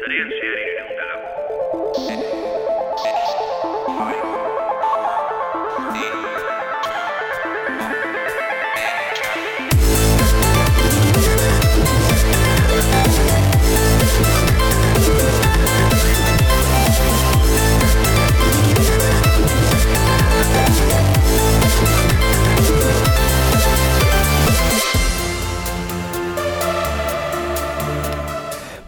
Zarean zehar ireneun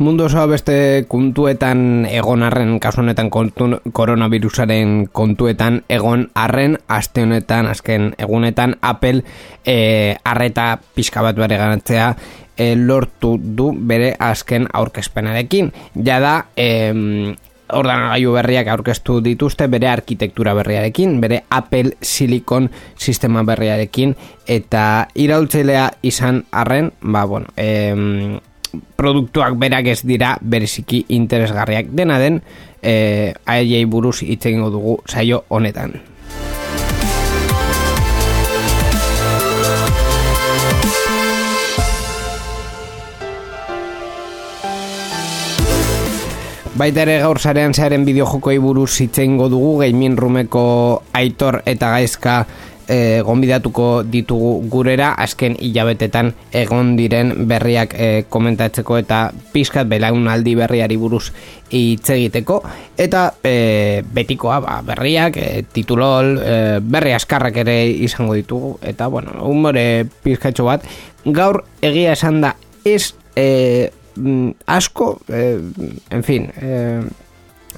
Mundu osoa beste kontuetan egon arren, kasu honetan koronavirusaren kontuetan egon arren, aste honetan, azken egunetan, Apple e, arreta pixka bat bere ganatzea e, lortu du bere azken aurkezpenarekin. Jada, e, ordenagailu berriak aurkeztu dituzte bere arkitektura berriarekin, bere Apple Silicon sistema berriarekin, eta iraultzailea izan arren, ba, bueno, e, produktuak berak ez dira bereziki interesgarriak dena den eh, aiei buruz hitz egingo dugu saio honetan. Baita ere gaur zarean zearen bideojokoi buruz hitz egingo dugu gaming rumeko aitor eta gaizka e, gonbidatuko ditugu gurera azken hilabetetan egon diren berriak e, komentatzeko eta pizkat belaunaldi berriari buruz hitz egiteko. Eta e, betikoa ba, berriak e, titulol e, berri askarrak ere izango ditugu. Eta bueno, humore pizkatxo bat gaur egia esan da ez e, mm, asko e, en fin e,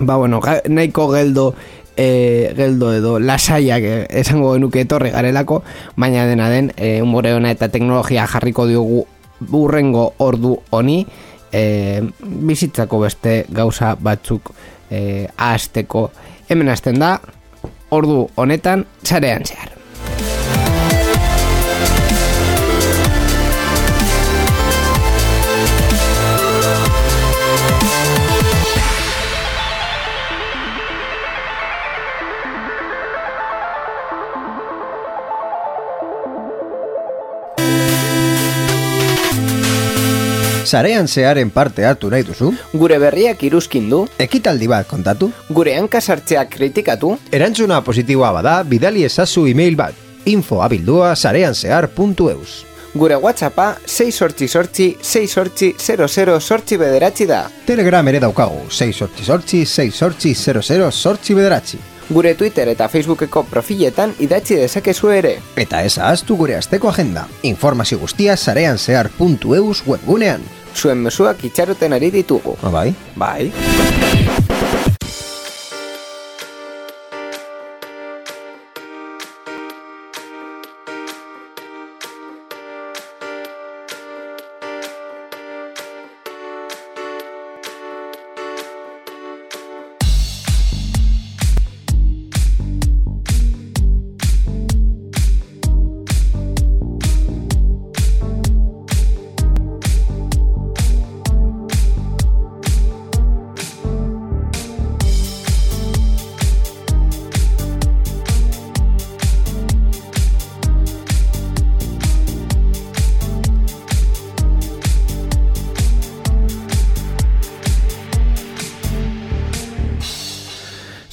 ba bueno, nahiko geldo e, geldo edo lasaiak e, esango genuke etorri garelako, baina dena den e, umore ona eta teknologia jarriko diogu burrengo ordu honi e, bizitzako beste gauza batzuk e, ahazteko hemen hasten da ordu honetan zarean zehar. Sarean zearen parte hartu nahi duzu? Gure berriak iruzkin du, Ekitaldi bat kontatu? gure hankasartzeak kritikatu, Erantzuna positiboa bada, bidali ezazu email bat. info abildua sareanzehar.eus gure whatsappa 6 sortzi sortzi 6 sortzi 00 sortzi bederatzi da. Telegram ere daukagu, 6 sortzi sortzi, 6 sortzi 00 sortzi bederatzi. Gure Twitter eta Facebookeko profiletan idatzi dezakezu ere. Eta ez ahaztu gure asteko agenda. Informazio guztia sareanzehar.eus webgunean. Zuen mezuak itxaroten ari ditugu. Ah, bai? Bai.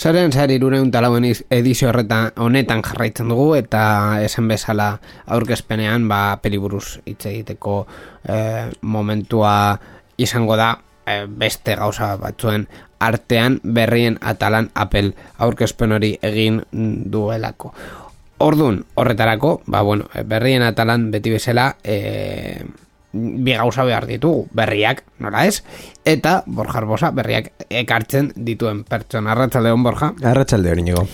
Zaren zari irureun talauen iz- edizio horretan honetan jarraitzen dugu eta esan bezala aurkezpenean ba peliburuz hitz egiteko eh, momentua izango da eh, beste gauza batzuen artean berrien atalan Apple aurkezpen hori egin duelako. Ordun horretarako, ba bueno, berrien atalan beti bezala eh, bi gauza behar ditugu, berriak, nola ez? Eta Borja Arbosa berriak ekartzen dituen pertsona. Arratsaldeon Borja. Arratxalde hori nigo.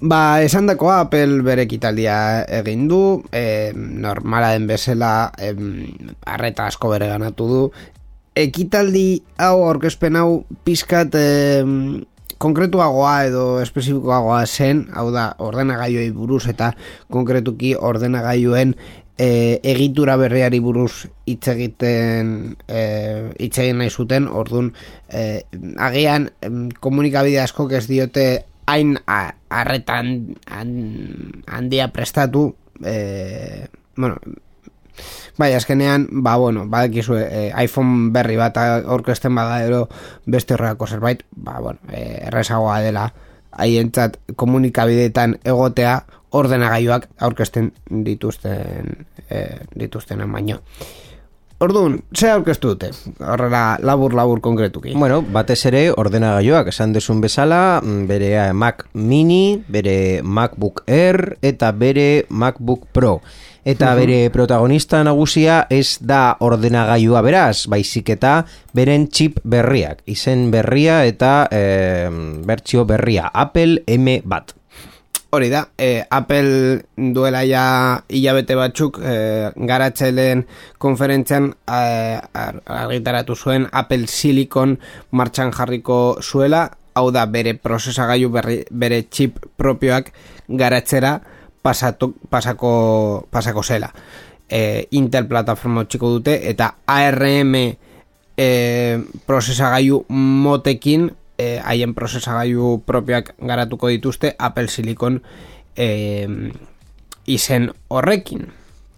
Ba, esan dako Apple bere ekitaldia egin du, e, normala den bezala em, arreta asko bere ganatu du. Ekitaldi hau aurkezpen hau pizkat em, konkretuagoa edo espezifikoagoa zen, hau da, ordenagailuei buruz eta konkretuki ordenagailuen e, egitura berriari buruz hitz egiten e, hitz egin nahi zuten, ordun e, agian komunikabide askok ez diote hain a- arretan han- handia prestatu e, bueno, Bai, azkenean, ba, bueno, badakizu, eh, iPhone berri bat aurkezten bada ero beste horrelako zerbait, ba, bueno, eh, errezagoa dela. Haientzat komunikabideetan egotea ordenagailuak aurkezten dituzten eh, dituztenen baino. Orduan, ze aurkeztu dute? Horrela labur labur konkretuki. Bueno, batez ere ordenagailuak esan desun bezala, mm, bere eh, Mac Mini, bere MacBook Air eta bere MacBook Pro. Eta bere protagonista nagusia ez da ordenagailua beraz, baizik eta beren chip berriak, izen berria eta e, bertsio berria, Apple M bat. Hori da, eh, Apple duela ja hilabete batzuk eh, garatzaileen konferentzian ar- argitaratu zuen Apple Silicon martxan jarriko zuela, hau da bere prozesagailu berri, bere chip propioak garatzera pasatu, pasako, pasako zela. Eh, Intel plataforma txiko dute eta ARM eh, prozesagailu motekin eh, haien prozesagailu propioak garatuko dituzte Apple Silicon eh, izen horrekin.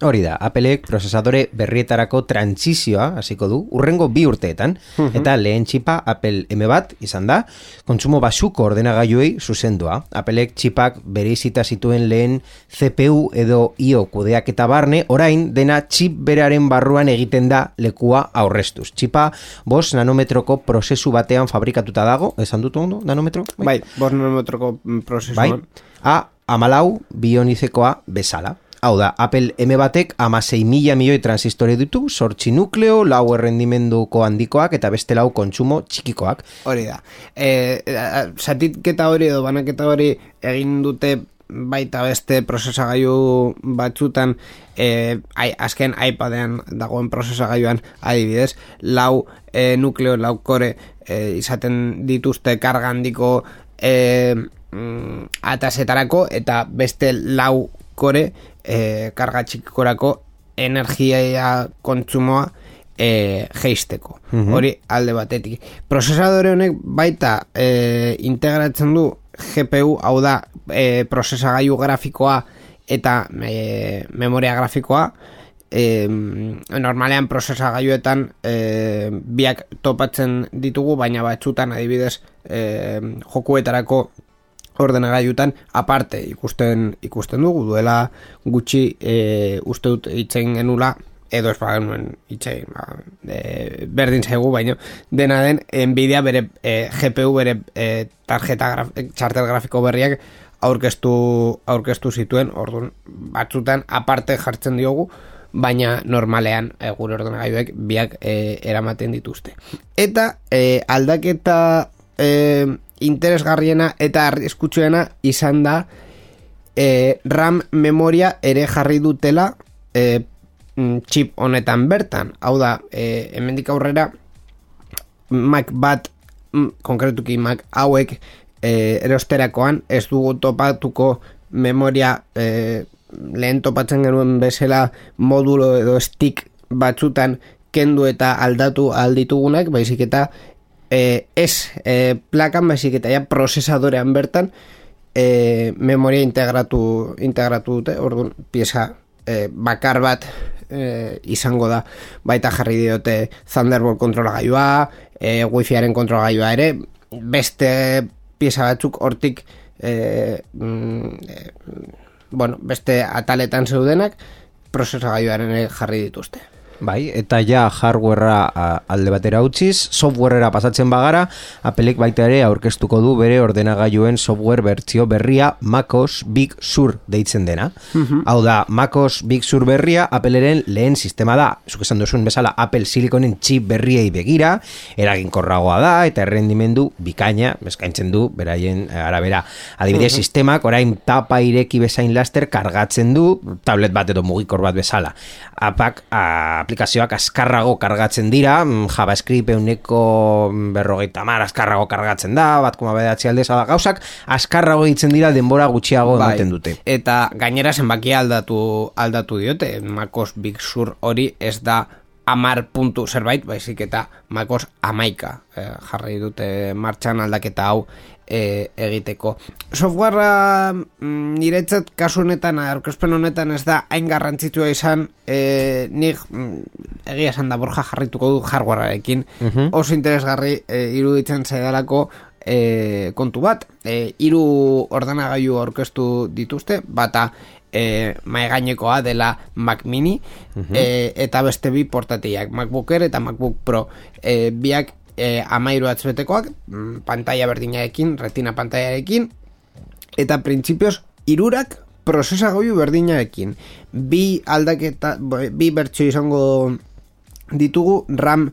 Hori da, Appleek prozesadore berrietarako trantsizioa hasiko du, urrengo bi urteetan, eta lehen txipa Apple M bat izan da, kontsumo basuko ordenagailuei zuzendua. Appleek txipak bereizita zituen lehen CPU edo IO kudeak eta barne, orain dena txip beraren barruan egiten da lekua aurreztuz. Txipa bos nanometroko prozesu batean fabrikatuta dago, esan dut ondo, nanometro? Bai, bost nanometroko prozesuan. bai? A, amalau bionizekoa bezala. Hau da, Apple M batek amasei mila milioi transistore ditu, sortzi nukleo, lau errendimenduko handikoak eta beste lau kontsumo txikikoak. Hori da. E, satitketa hori edo banaketa hori egin dute baita beste prozesagailu batzutan e, ai, azken iPadean dagoen prozesagailuan adibidez lau e, nukleo, lau kore e, izaten dituzte karga handiko e, mm, atasetarako eta beste lau kore e, karga txikikorako energia kontsumoa e, geisteko. Hori alde batetik. Prozesadore honek baita e, integratzen du GPU, hau da e, prozesagailu grafikoa eta e, memoria grafikoa, e, normalean prozesagailuetan e, biak topatzen ditugu, baina batzutan adibidez e, jokuetarako ordenagailutan aparte ikusten ikusten dugu. Duela gutxi e, uste dut itzen genula edo ez bagenuen itxein ba, e, berdin zaigu baino dena den Nvidia bere e, GPU bere e, tarjeta graf, txartel grafiko berriak aurkeztu aurkeztu zituen. Orduan batzutan aparte jartzen diogu baina normalean e, gure ordenagailuek biak e, eramaten dituzte. Eta e, aldaketa e, interesgarriena eta arriskutsuena izan da e, RAM memoria ere jarri dutela e, chip honetan bertan. Hau da, e, hemendik aurrera Mac bat, mm, konkretuki Mac hauek e, erosterakoan ez dugu topatuko memoria e, lehen topatzen genuen bezala modulo edo stick batzutan kendu eta aldatu alditugunak, baizik eta eh, ez eh, plakan baizik eta ja prozesadorean bertan eh, memoria integratu integratu dute, orduan pieza eh, bakar bat eh, izango da. Baita jarri diote Thunderbolt kontrolagailua, eh, Wi-Fiaren kontrolagailua ere, beste pieza batzuk hortik eh, mm, eh, bueno, beste ataletan zeudenak prozesagailuaren jarri dituzte. Bai, eta ja hardwarea alde batera utziz, softwarera pasatzen bagara, Appleek baita ere aurkeztuko du bere ordenagailuen software bertzio berria MacOS Big Sur deitzen dena. Hau da, MacOS Big Sur berria Appleren lehen sistema da, zuk esan duzun bezala Apple Siliconen chip berriei begira, eraginkorragoa da eta errendimendu bikaina, eskaintzen du beraien eh, arabera. Adibidez, sistemak orain tapa ireki bezain laster kargatzen du tablet bat edo mugikor bat bezala. Apak a, aplikazioak askarrago kargatzen dira, mm, JavaScript euneko berrogeita mar askarrago kargatzen da, bat koma bedatzi aldez, da, gauzak askarrago egiten dira denbora gutxiago Bai. ematen dute. Eta gainera zenbakia aldatu aldatu diote, MacOS Big Sur hori ez da amar puntu zerbait, baizik eta makos amaika eh, jarri dute martxan aldaketa hau eh, egiteko. Softwarea mm, niretzat kasu honetan, aurkezpen honetan ez da hain garrantzitsua izan, eh, nik mm, egia esan da borja jarrituko du hardwarearekin, oso interesgarri eh, iruditzen zaidalako eh, kontu bat. Eh, hiru ordenagailu aurkeztu dituzte, bata e, maigainekoa dela Mac Mini e, eta beste bi portatiak MacBook Air eta MacBook Pro e, biak e, amairu atzbetekoak mm, pantalla berdinarekin, retina pantailarekin eta printzipioz irurak prozesagoiu berdinarekin. Bi aldaketa bi bertso izango ditugu RAM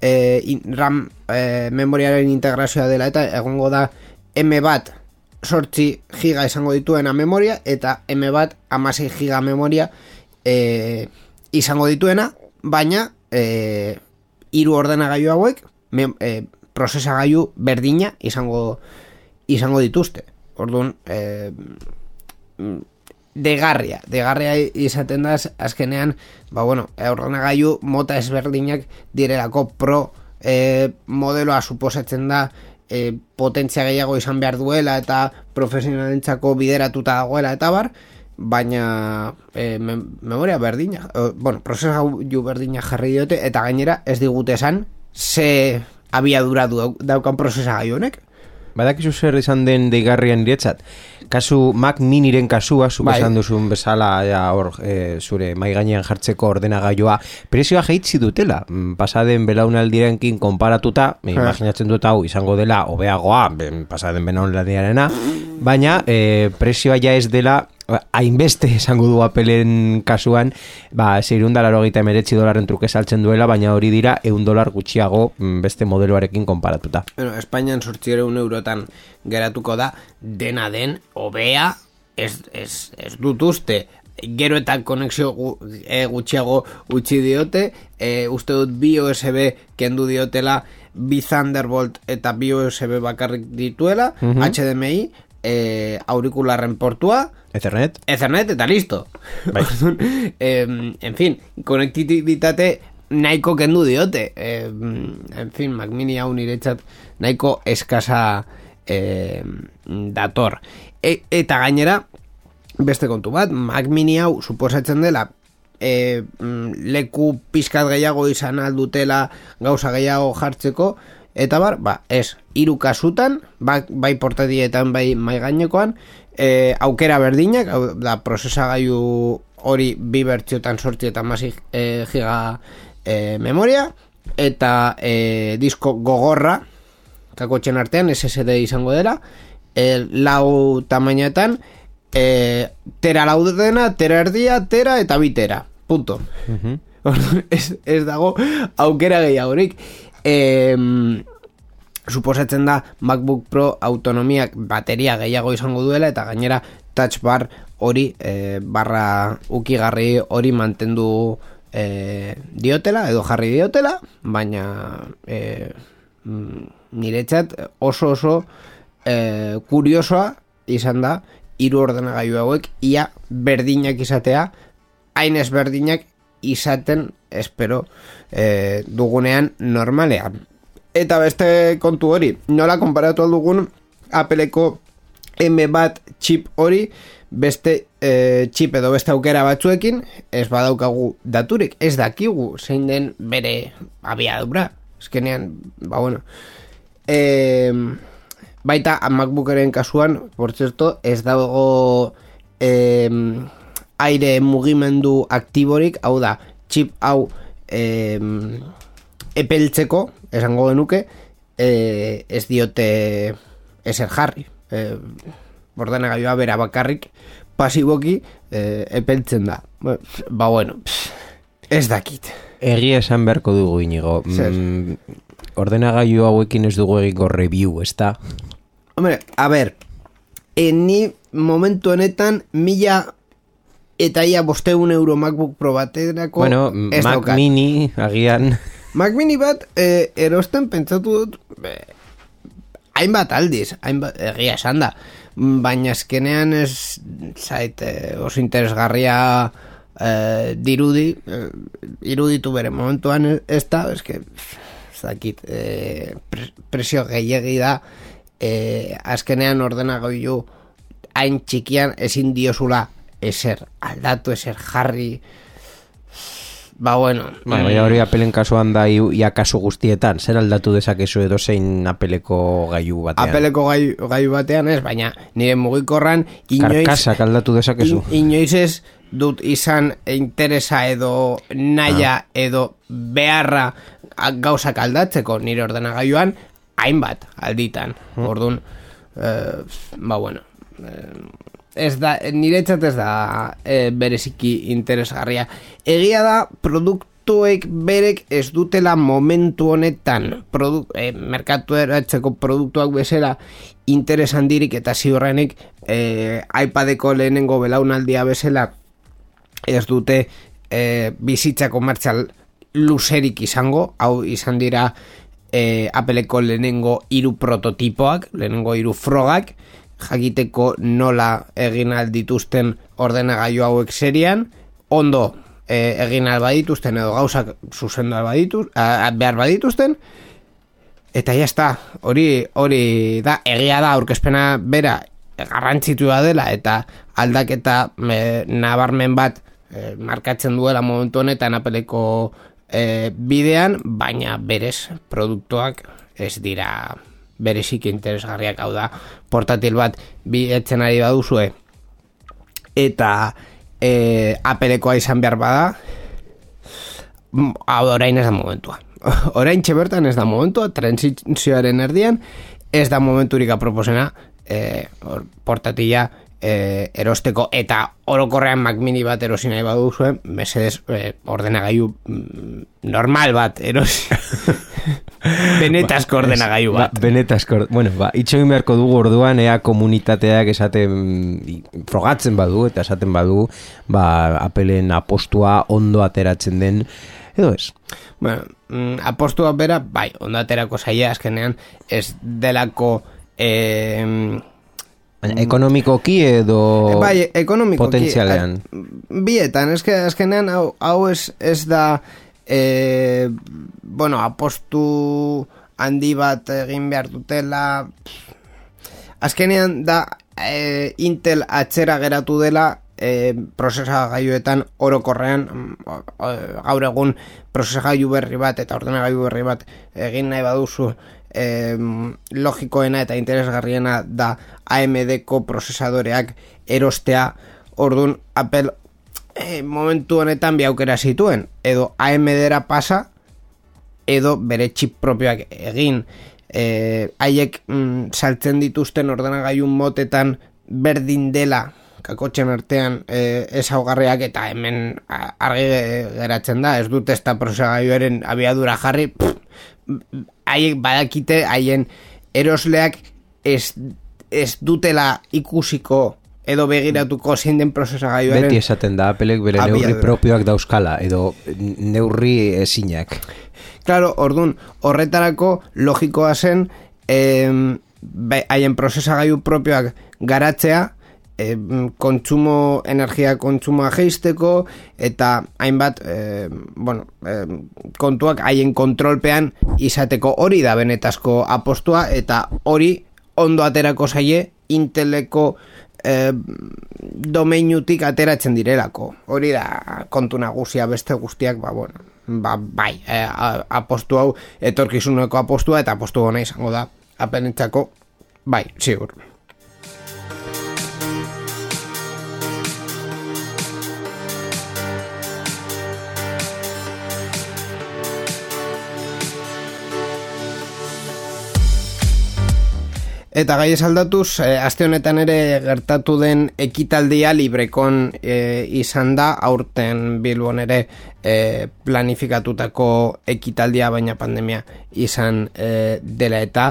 e, in- RAM e, memoriaren integrazioa dela eta egongo da M bat sortzi giga izango dituena memoria eta M bat amasei giga memoria e, izango dituena baina e, hiru ordenagailu hauek me, e, prozesagailu berdina izango izango dituzte. Orduan e, degarria, degarria izaten da az- azkenean, ba bueno, ordenagailu mota ezberdinak direlako pro e, modeloa suposatzen da e, potentzia gehiago izan behar duela eta profesionalentzako bideratuta dagoela eta bar, baina e, mem memoria berdina, e, bueno, prozesagailu berdina jarri diote eta gainera ez digute esan ze abiadura du, daukan prozesagailu honek. Badakizu zer izan den deigarrian niretzat. Kasu Mac Miniren kasua, zuk Bai. esan duzun bezala ja, hor e, zure mai gainean jartzeko ordenagailua, prezioa jaitsi dutela. Mm, Pasaden belaunaldirenkin konparatuta, me imaginatzen dut hau izango dela hobeagoa, pasaden belaunaldiarena, baina e, prezioa ja ez dela hainbeste esango du apelen kasuan, ba, zeirunda laro emeretzi dolarren truke saltzen duela, baina hori dira eun dolar gutxiago mm, beste modeloarekin konparatuta. Bueno, Espainian sortzireun eurotan geratuko da, dena den, obea, ez, ez, ez dut uste, gero eta konexio gu, e, gutxiago utzi diote, e, uste dut bi USB kendu diotela, bi Thunderbolt eta bi USB bakarrik dituela, HDMI, e, aurikularren portua, Ethernet? Ethernet eta listo. Bai. Em, en fin, konektibitate nahiko kendu diote. Em, en fin, Mac Mini hau niretzat nahiko eskasa em, dator. E, eta gainera, beste kontu bat, Mac Mini hau suposatzen dela e, leku pizkat gehiago izan aldutela gauza gehiago jartzeko eta bar, ba, ez, hiru kasutan ba, bai portatietan bai mai gainekoan e, aukera berdinak hau da prozesagailu hori bi bertxotan sortzi eta masi e, giga e, memoria eta e, disko gogorra kakotxen artean SSD izango dela e, lau tamainetan e, tera laudena, tera erdia, tera eta bitera punto. Orduan, ez, ez dago aukera gehiagorik e, suposatzen da MacBook Pro autonomiak bateria gehiago izango duela eta gainera touch bar hori e, barra ukigarri hori mantendu e, diotela edo jarri diotela baina e, mm, niretzat oso oso e, kuriosoa izan da hiru ordenagailu hauek ia berdinak izatea hain ezberdinak izaten espero e, dugunean normalean. Eta beste kontu hori nola konparatu aldugun Appleko M bat chip hori beste e, chip edo beste aukera batzuekin ez badaukagu daturik ez dakigu zein den bere abiadura. Eskenean ba bueno e, baita MacBookeren kasuan por cierto ez dago e, aire mugimendu aktiborik hau da chip hau e, epeltzeko esango genuke e, ez diote ezer jarri e, ordenagailua bera bakarrik pasiboki e, epeltzen da ba, ba bueno pff, ez dakit Egia esan beharko dugu inigo. Zer? Mm, ordenagailu hauekin ez dugu egingo review, ez da? Hombre, a ber, e, ni momentu honetan mila eta ia bosteun euro MacBook Pro baterako Bueno, ez Mac daukat. Mini, agian... Mac Mini bat e, erosten pentsatu dut e, hainbat aldiz, hainbat egia esan da. Baina azkenean ez zait e, oso interesgarria eh, dirudi, eh, iruditu bere momentuan ez da, eske, ez dakit, eh, pre- presio gehiagi da, eh, azkenean ordenagailu hain txikian ezin diozula eser aldatu, eser jarri, ba bueno, Bai, baina hori apelen kasuan da iu- ia kasu guztietan, zer aldatu dezakezu edo zein apeleko gaiu batean. apeleko gai, gai batean ez, baina nire mugikorran inoiz, Karkasak aldatu dezakezu. in, inoiz ez dut izan interesa edo naia edo beharra gauzak aldatzeko nire ordenagailuan hainbat alditan. Orduan, eh, ba bueno, eh, ez da, niretzat ez da eh, bereziki interesgarria. Egia da, produktuek berek ez dutela momentu honetan produ, eh, merkatu eratzeko produktuak bezala interesandirik eta ziurrenik eh, iPadeko lehenengo belaunaldia bezala ez dute eh, bizitza komertzial luzerik izango, hau izan dira eh, Appleko lehenengo hiru prototipoak, lehenengo hiru frogak, jakiteko nola egin aldituzten ordenagailu hauek serian, ondo eh, egin albadituzten edo gauzak zuzendu albadituz, a, behar badituzten, Eta está, hori hori da egia da aurkezpena bera garrantzitua dela eta aldaketa me, nabarmen bat eh, markatzen duela momentu honetan apeleko eh, bidean, baina berez produktuak ez dira berezik interesgarriak hau da portatil bat bi etzen ari baduzue eta eh, apelekoa izan behar bada hau orain ez da momentua. Orain bertan ez da momentua, transizioaren erdian, ez da momenturik aproposena e, or, portatila e, erosteko eta orokorrean Mac mini bat erosi nahi baduzue, mesedez e, ordenagailu mm, normal bat erosi. Benetazko ordenagailu Ba, bat. benetazko, bueno, ba, itxoin beharko dugu orduan ea komunitateak esaten i- frogatzen badu eta esaten badu ba, apelen apostua ondo ateratzen den edo ez. Bueno, mm, apostua bera, bai, ondaterako zaila azkenean, ez delako... Eh, Baina, ekonomikoki edo bai, ekonomiko potentzialean. Bietan, eske azkenean hau, hau ez, ez da e, bueno, apostu handi bat egin behar dutela. Azkenean da e, Intel atzera geratu dela e, prozesagailuetan orokorrean mm, gaur egun prozesagailu berri bat eta ordenagailu berri bat egin nahi baduzu e, logikoena eta interesgarriena da AMD-ko prozesadoreak erostea. Orduan Apple e, momentu honetan bi aukera zituen. Edo AMD-era pasa edo bere chip propioak egin. Eh, haiek mm, saltzen dituzten ordenagailun motetan berdin dela kakotxen artean eh, ezaugarriak eta hemen argi ge- geratzen da. Ez dut ezta prosegailuaren abiadura jarri pff, haiek badakite haien erosleak ez, ez dutela ikusiko edo begiratuko zein den prozesagailuaren Beti esaten da apelek bere Abiadura. neurri propioak dauzkala edo neurri ezinak. Claro, ordun horretarako logikoa zen bai, haien prozesagailu propioak garatzea em, kontsumo, energia kontsumoa geisteko eta hainbat em, bueno, em, kontuak haien kontrolpean izateko hori da benetazko apostua eta hori ondo aterako zaie inteleko eh, domeinutik ateratzen direlako. Hori da kontu nagusia beste guztiak, ba, bueno, ba, bai, a- apostu hau etorkizuneko apostua eta apostu hona izango da apenentzako, bai, ziur. Eta gai aldatuz, eh, aste honetan ere gertatu den ekitaldia librekon eh, izan da, aurten Bilbon ere eh, planifikatutako ekitaldia, baina pandemia izan eh, dela eta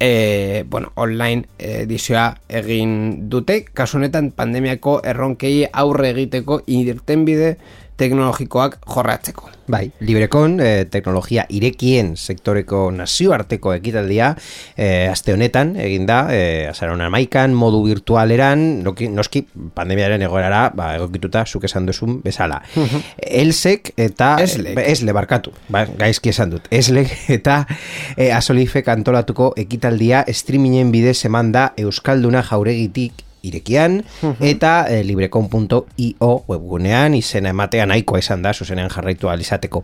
eh, bueno, online edizioa egin dute, kasu honetan pandemiako erronkei aurre egiteko irtenbide teknologikoak jorratzeko. Bai, Librekon, eh, teknologia irekien sektoreko nazioarteko ekitaldia, eh, aste honetan, egin da, eh, azaron amaikan, modu virtualeran, noki, noski, pandemiaren egoerara, ba, egokituta, zuk esan duzun bezala. Elsek eta... Eslek. Esle, barkatu, ba, gaizki esan dut. Eslek eta eh, asolifek antolatuko ekitaldia streamingen bidez eman da Euskalduna jauregitik irekian eta e, librecon.io webgunean izena ematea nahikoa izan da zuzenean jarraitu ahal izateko.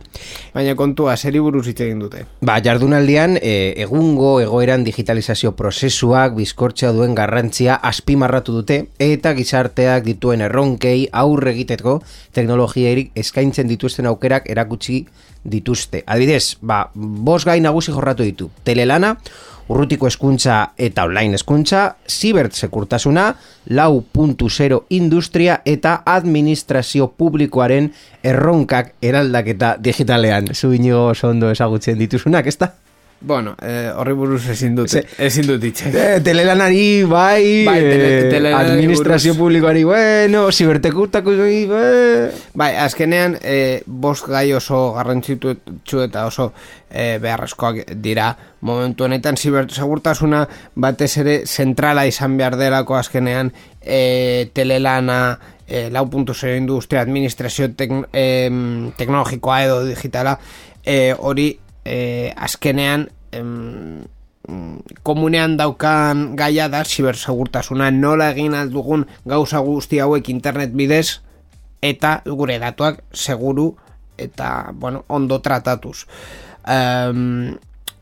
Baina kontua, zeri buruz hitz egin dute. Ba, jardunaldian, e, egungo egoeran digitalizazio prozesuak bizkortzea duen garrantzia azpimarratu dute eta gizarteak dituen erronkei aurre egiteko teknologiarik eskaintzen dituzten aukerak erakutsi dituzte. Adibidez, ba, bos gai nagusi jorratu ditu. Telelana, urrutiko eskuntza eta online eskuntza, zibert sekurtasuna, lau puntu zero industria eta administrazio publikoaren erronkak eraldaketa digitalean. Zu inigo oso ondo ezagutzen dituzunak, ez da? Bueno, eh, horri buruz ezin dut, ezin dut hitz. Eh, telelanari, bai, Bai, tele- eh, telelanari administrazio buruz. publikoari, bueno, zibertekutako, eh. Bai, azkenean, e, bost gai oso garrantzitu eta oso e, beharrezkoak dira momentu honetan zibersegurtasuna batez ere zentrala izan behar delako azkenean e, telelana e, lau puntu industria administrazio tekn, em, teknologikoa edo digitala e, hori e, azkenean em, komunean daukan gaia da zibersegurtasuna nola egin aldugun gauza guzti hauek internet bidez eta gure datuak seguru eta bueno, ondo tratatuz. Um,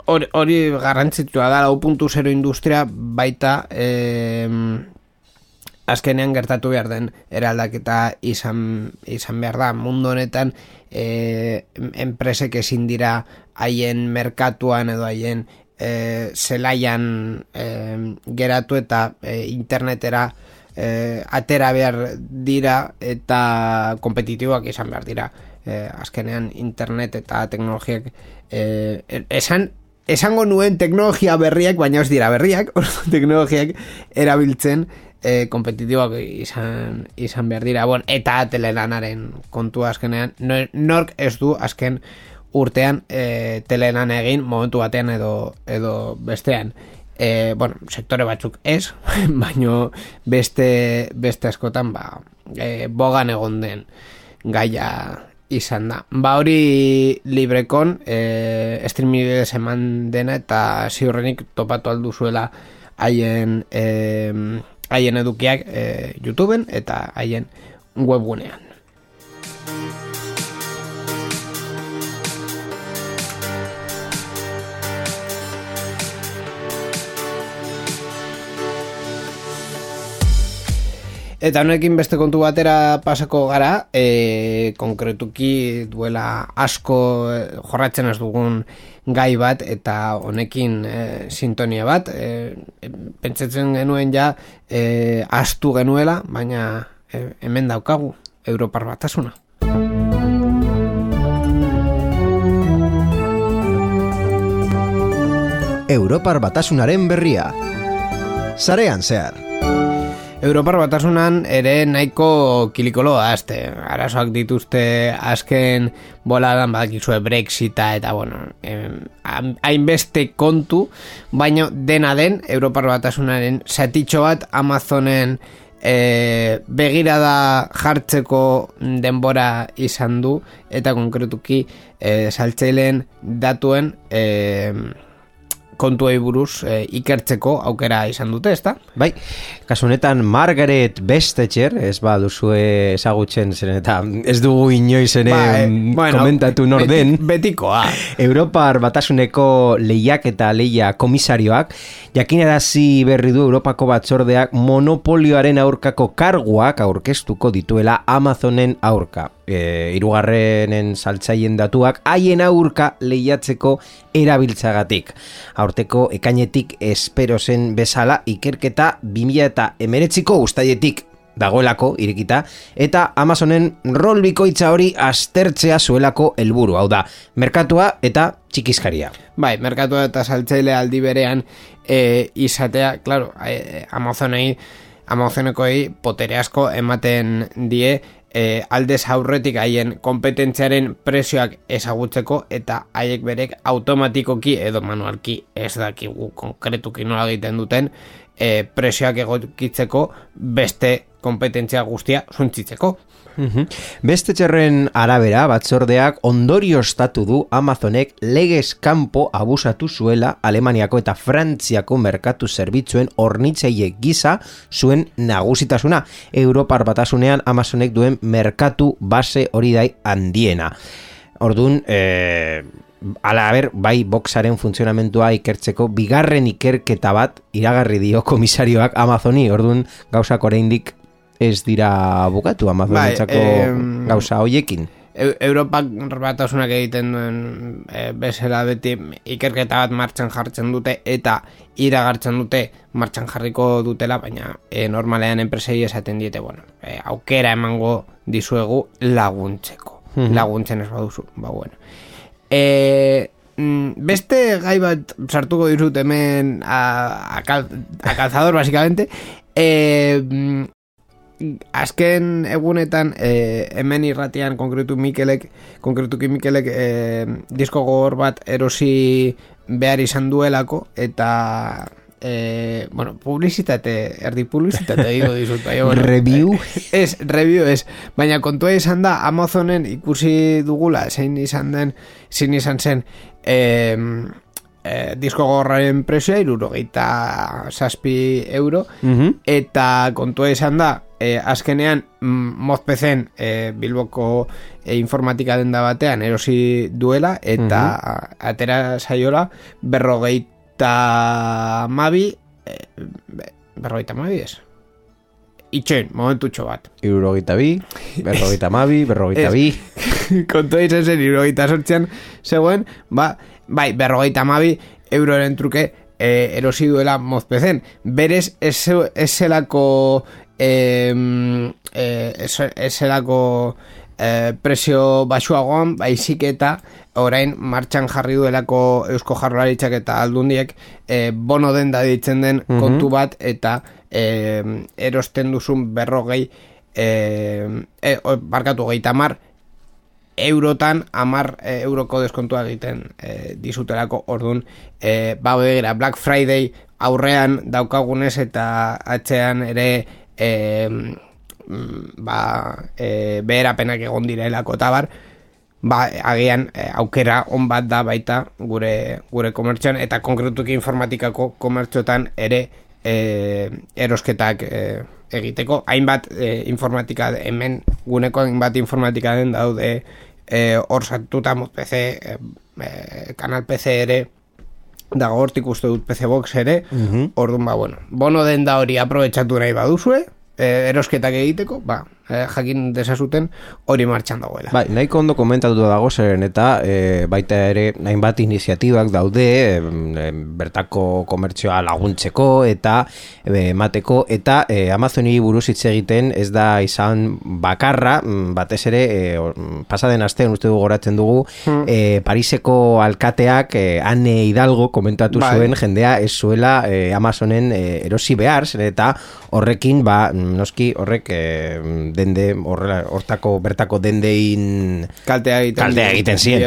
hori, hori garrantzitua da, lau industria baita em, azkenean gertatu behar den eraldaketa izan, izan behar da. Mundu honetan e, enpresek ezin dira haien merkatuan edo haien e, zelaian e, geratu eta e, internetera e, atera behar dira eta kompetitiboak izan behar dira. E, azkenean internet eta teknologiak e, esan esango nuen teknologia berriak, baina ez dira berriak, teknologiak erabiltzen e, kompetitiboak izan, izan behar dira. Bon, eta telelanaren kontua azkenean, nor- nork ez du azken urtean e, telelan egin momentu batean edo, edo bestean. E, bueno, sektore batzuk ez, baino beste, beste askotan ba, e, bogan egon den gaia izan da. Ba hori librekon e, streaming eman dena eta ziurrenik topatu alduzuela haien e, haien edukiak e, YouTubeen eta haien webgunean. Eta honekin beste kontu batera pasako gara, e, konkretuki duela asko e, jorratzen ez dugun gai bat eta honekin e, sintonia bat. E, e, pentsatzen genuen ja e, astu genuela, baina e, hemen daukagu Europar batasuna. Europar batasunaren berria. Zarean zehar. Europar batasunan ere nahiko kilikoloa azte. Arazoak dituzte azken boladan badakizue Brexita eta bueno, em, hain- hainbeste kontu, baino dena den Europar batasunaren zatitxo bat Amazonen e, begirada jartzeko denbora izan du eta konkretuki e, saltzaileen datuen e, kontuei buruz e, ikertzeko aukera izan dute, ezta? Bai, kasu honetan Margaret Bestetxer, ez ba duzue ezagutzen zen eta ez dugu inoiz ere Bai, komentatu nor den. beti- betikoa. Europar batasuneko lehiak eta leia komisarioak jakinarazi berri du Europako batzordeak monopolioaren aurkako karguak aurkeztuko dituela Amazonen aurka. E, irugarrenen saltzaien datuak haien aurka lehiatzeko erabiltzagatik. Aurteko ekainetik espero zen bezala ikerketa 2000 eta emeretziko ustaietik dagoelako irekita eta Amazonen rol bikoitza hori aztertzea zuelako helburu hau da, merkatua eta txikizkaria. Bai, merkatua eta saltzaile aldi berean e, izatea, claro, e, Amazonei Amazonekoei potere asko ematen die e, aldez aurretik haien kompetentziaren presioak ezagutzeko eta haiek berek automatikoki edo manualki ez dakigu konkretuki nola egiten duten e, presioak egokitzeko beste kompetentzia guztia zuntzitzeko. Mhm. Beste txerren arabera, batzordeak ondorio estatu du Amazonek legez kanpo abusatu zuela Alemaniako eta Frantziako merkatu zerbitzuen ornitzeie gisa zuen nagusitasuna. Europar batasunean Amazonek duen merkatu base hori dai handiena. Orduan, e, ala ber, bai boxaren funtzionamentua ikertzeko bigarren ikerketa bat iragarri dio komisarioak Amazoni. Orduan, gauzak oraindik ez dira bukatu Amazonetako Bai, gauza hoiekin. Eu- Europak batasunak egiten duen e, bezala beti ikerketa bat martxan jartzen dute eta iragartzen dute martxan jarriko dutela, baina e, normalean enpresei esaten diete, bueno, e, aukera emango dizuegu laguntzeko. Laguntzen ez baduzu, ba bueno. E, mm, beste gai bat sartuko dizut hemen a, a, cal, a calzador, básicamente. E, mm, azken egunetan e, hemen irratian konkretu Mikelek konkretuki Mikelek e, disko gogor bat erosi behar izan duelako eta e, bueno, publizitate erdi publizitate digo dizut bai, bueno, Review? ez, review ez baina kontua izan da Amazonen ikusi dugula zein izan den zein izan zen e, e, disko gogorraren presioa irurogeita zazpi euro. Mhm. eta kontua izan da e, azkenean mm, mozpezen e, Bilboko e, informatika denda batean erosi duela eta atera saiola berrogeita mabi e, be- berrogeita mabi ez? Itxoin, momentutxo bat. Irurogeita bi, berrogeita mabi, berrogeita bi. kontua izan zen irurogeita sortzean zegoen, ba, bai, berrogeita mabi euroren truke e, erosi duela mozpezen. Berez, ez ze- ez zelako e, ez zelako e, presio basuagoan, baizik eta orain martxan jarri duelako Eusko Jarraritzak eta aldundiek e, bono denda ditzen den kontu bat eta e, erosten duzun berrogei e, e, barkatu gehieta mar eurotan amar e, euroko deskontua egiten e, dizutelako orduan e, ba begira Black Friday aurrean daukagunez eta atzean ere e, ba e, beherapenak egon direlako eta bar ba, agian e, aukera on bat da baita gure gure komertxoan eta konkretuki informatikako komertxotan ere e, erosketak e, egiteko. Hainbat e, informatika hemen guneko hainbat informatika den daude hor sartuta mod PC e, e, kanal PC ere dago hortik uste dut PC Box ere. Orduan ba bueno bono den da hori aprobetxatu nahi baduzue e, erosketak egiteko ba e, jakin desazuten hori martxan dagoela Bai, nahiko ondo komentatu dago zeren eta e, baita ere hainbat iniziatibak daude em, bertako komertzioa laguntzeko eta e, emateko eta e, Amazoni buruz hitz egiten ez da izan bakarra mm, batez ere e, pasaden astean uste dugu goratzen dugu e, Pariseko alkateak e, Anne Hidalgo komentatu Bai. zuen jendea ez zuela e, Amazonen e, erosi behar zen eta horrekin ba mm, noski horrek e, dende horrela hortako bertako dendein kaltea egiten Kaltea egiten zien.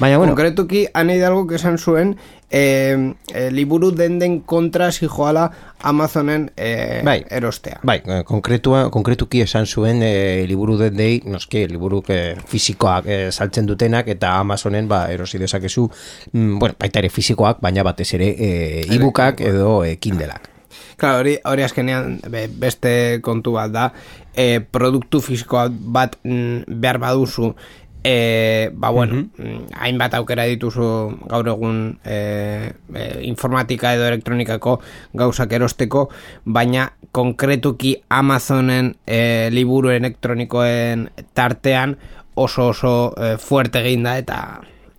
Baina, bueno. konkretuki ane hidalgo esan zuen e, e, liburu denden kontra zijoala Amazonen e, Bai. erostea Bai, eh, konkretua, konkretuki esan zuen e, liburu dendei, noski, liburu e, fisikoak e, saltzen dutenak eta Amazonen ba, erosi dezakezu, mm, bueno, baita ere fisikoak, baina batez ere e, e-bookak edo e, Kindleak. Claro, hori, hori azkenean be- beste kontu bat da e, produktu fisikoa bat mm, behar baduzu e, ba bueno, mm, hainbat aukera dituzu gaur egun e, e, informatika edo elektronikako gauzak erosteko, baina konkretuki Amazonen e, liburu elektronikoen tartean oso oso e, fuerte egin da eta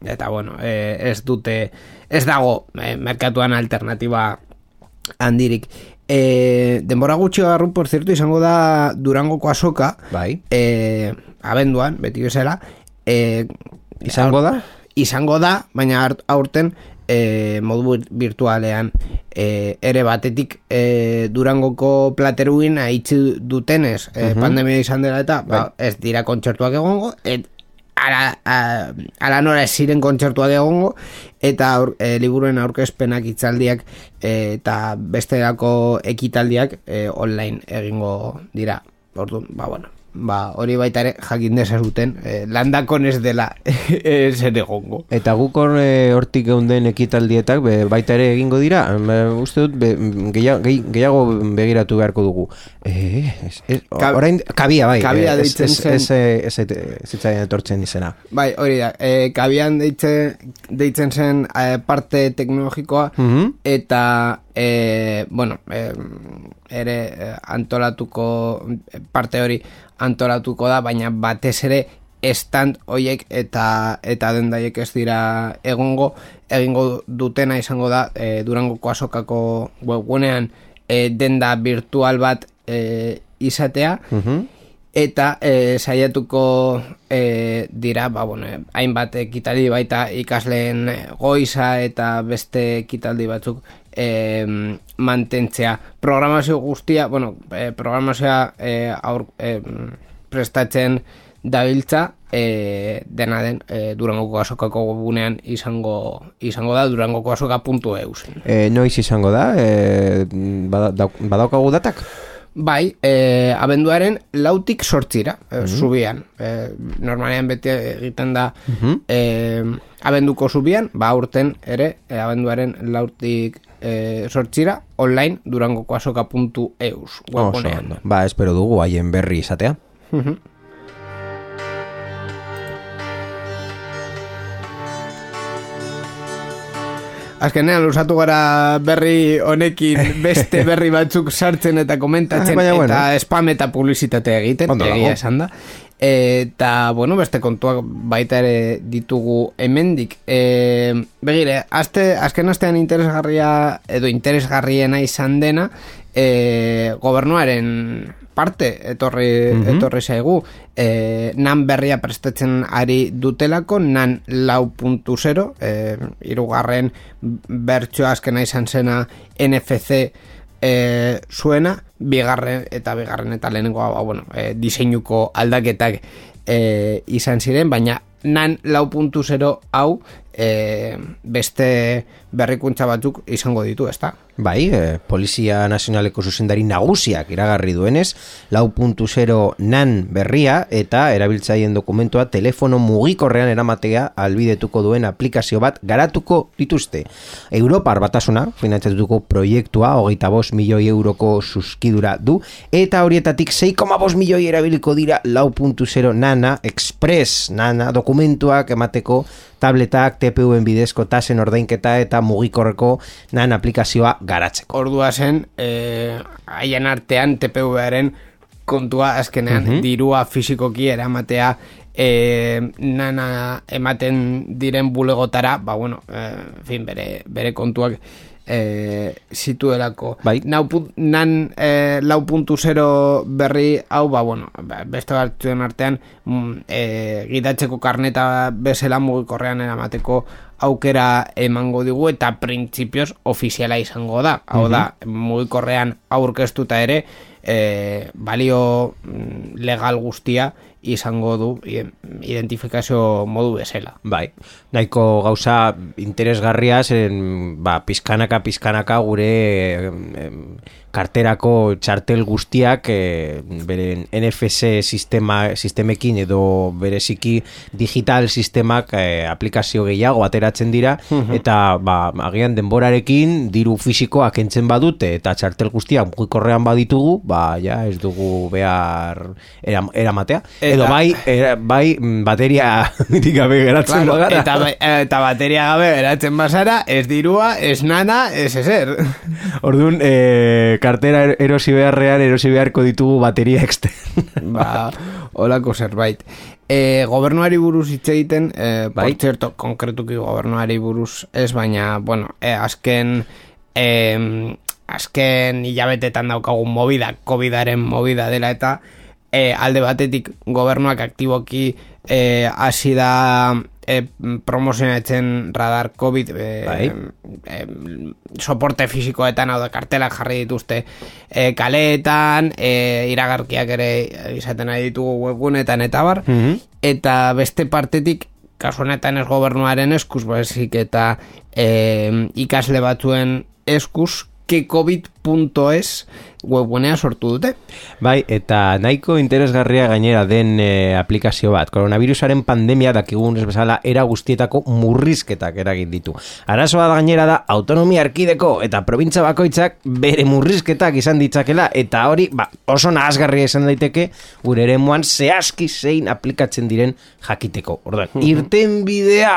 eta bueno, e, ez dute ez dago e, merkatuan alternatiba handirik. E, denbora gutxi garru, por cierto, izango da Durangoko asoka, Bai. e, abenduan, beti bezala, e, Izango da? izango da, baina aurten e, modu vir- virtualean e, ere batetik e, Durangoko plateruin haitzi dutenez e, pandemia izan dela eta ba, ez dira kontzertuak egongo et, ala, a, ala nora ziren kontzertuak egongo eta aur, e, liburuen aurkezpenak hitzaldiak e, eta bestelako ekitaldiak e, online egingo dira. Orduan, ba, bueno, ba, hori baita ere jakin dezazuten e, landakon ez dela ez ere egongo Eta guk hor e, hortik geunden ekitaldietak be, baita ere egingo dira, Be, uste dut be, gehiago, gehiago begiratu beharko dugu. E, ez, ez, Ka- orain, kabia bai, kabia eh, deitzen ez, zen. ez, ez, ez, ez zitzaidan etortzen izena. Bai, hori da, e, kabian deitze, deitzen zen e, parte teknologikoa Mhm. eta e, bueno, e, ere e, antolatuko parte hori antolatuko da, baina batez ere stand hoiek eta eta dendaiek ez dira egongo egingo dutena izango da e, Durangoko azokako webgunean e, denda virtual bat e, izatea Mhm. eta e, saiatuko e, dira, ba, bueno, hainbat ekitaldi baita ikasleen goiza eta beste ekitaldi batzuk e, mantentzea. Programazio guztia, bueno, e, programazioa e, aur, e, prestatzen dabiltza e, dena den e, Durangoko azokako webunean izango izango da durangoko azoka.eus. E, noiz izango da, e, bada, dauk- badaukagu datak? Bai, e, abenduaren lautik sortzira, e, zubian. E, normalean beti egiten da e, abenduko zubian, ba urten ere, e, abenduaren lautik e, sortzira, online durangoko azoka.eus Oso webgunean. ondo. Ba, espero dugu haien berri izatea. Azkenean, usatu gara berri honekin beste berri batzuk sartzen eta komentatzen baina bueno. eta spam eta publizitate egiten, egia esan da. Eta, bueno, beste kontuak baita ere ditugu hemendik. E, begire, azte, azken astean interesgarria edo interesgarriena izan dena e, gobernuaren parte etorri, etorri zaigu e, nan berria prestatzen ari dutelako nan lau puntu zero e, irugarren bertsoa azkena izan zena NFC e, zuena bigarren eta bigarren eta lehenengoa ba, bueno, e, diseinuko aldaketak e, izan ziren baina nan lau puntu zero hau e, beste berrikuntza batzuk izango ditu, ezta? Bai, e, Polizia Nazionaleko zuzendari nagusiak iragarri duenez, lau puntu zero nan berria eta erabiltzaien dokumentua telefono mugikorrean eramatea albidetuko duen aplikazio bat garatuko dituzte. Europar batasuna, finantzatuko proiektua, hogeita bost milioi euroko suskidura du, eta horietatik 6,5 milioi erabiliko dira lau puntu zero nana express nana dokumentuak emateko tabletak, TPU-en bidezko tasen ordainketa eta mugikorreko nan aplikazioa garatzeko. Ordua zen, eh, haien artean TPV-aren kontua azkenean dirua fisikoki eramatea e, nana ematen diren bulegotara, ba bueno, e, en fin, bere, bere kontuak e, zituelako. Bai. Nau, nan e, lau puntu zero berri hau, ba bueno, ba, beste batzuen artean e, gidatzeko karneta bezala mugikorrean eramateko aukera emango digu eta printzipioz ofiziala izango da. Hau da, mugikorrean aurkeztuta ere, e, balio mm, legal guztia izango du identifikazio modu bezala. Bai, nahiko gauza interesgarria zen, ba, pizkanaka, pizkanaka gure em, em, karterako txartel guztiak e, beren NFC sistema, sistemekin edo bereziki digital sistemak e, aplikazio gehiago ateratzen dira eta ba, agian denborarekin diru fisikoa kentzen badute eta txartel guztiak mugikorrean baditugu ba, ja, ez dugu behar eram, eramatea edo Eta- bai, era, bai mm, bateria gabe geratzen Claro, bagara. eta, ba- eta bateria gabe eratzen bazara, ez dirua, ez nana, ez ezer. Orduan, e, kartera er- erosi beharrean erosi beharko ditugu bateria extern. ba, olako zerbait. E, gobernuari buruz hitz egiten, e, Bai. cierto, konkretuki gobernuari buruz ez, baina, bueno, e, azken, e, azken hilabetetan daukagun movida, COVIDaren movida dela eta e, alde batetik gobernuak aktiboki e, hasi da e, promozionatzen radar COVID e, Bai. e, soporte fisikoetan hau da kartelak jarri dituzte e, kaleetan e, iragarkiak ere izaten ari ditugu webgunetan eta bar Mhm. eta beste partetik kasu honetan ez gobernuaren eskuz baizik eta e, ikasle batzuen eskuz kecovid.es webgunea sortu dute Bai, eta nahiko interesgarria gainera den e, aplikazio bat. Koronavirusaren pandemia dakigun ez bezala era guztietako murrizketak eragin ditu. Arazoa da gainera da autonomia arkideko eta probintza bakoitzak bere murrizketak izan ditzakela eta hori ba, oso nahazgarria izan daiteke gure eremuan zehazki zein aplikatzen diren jakiteko. Orduan, irten bidea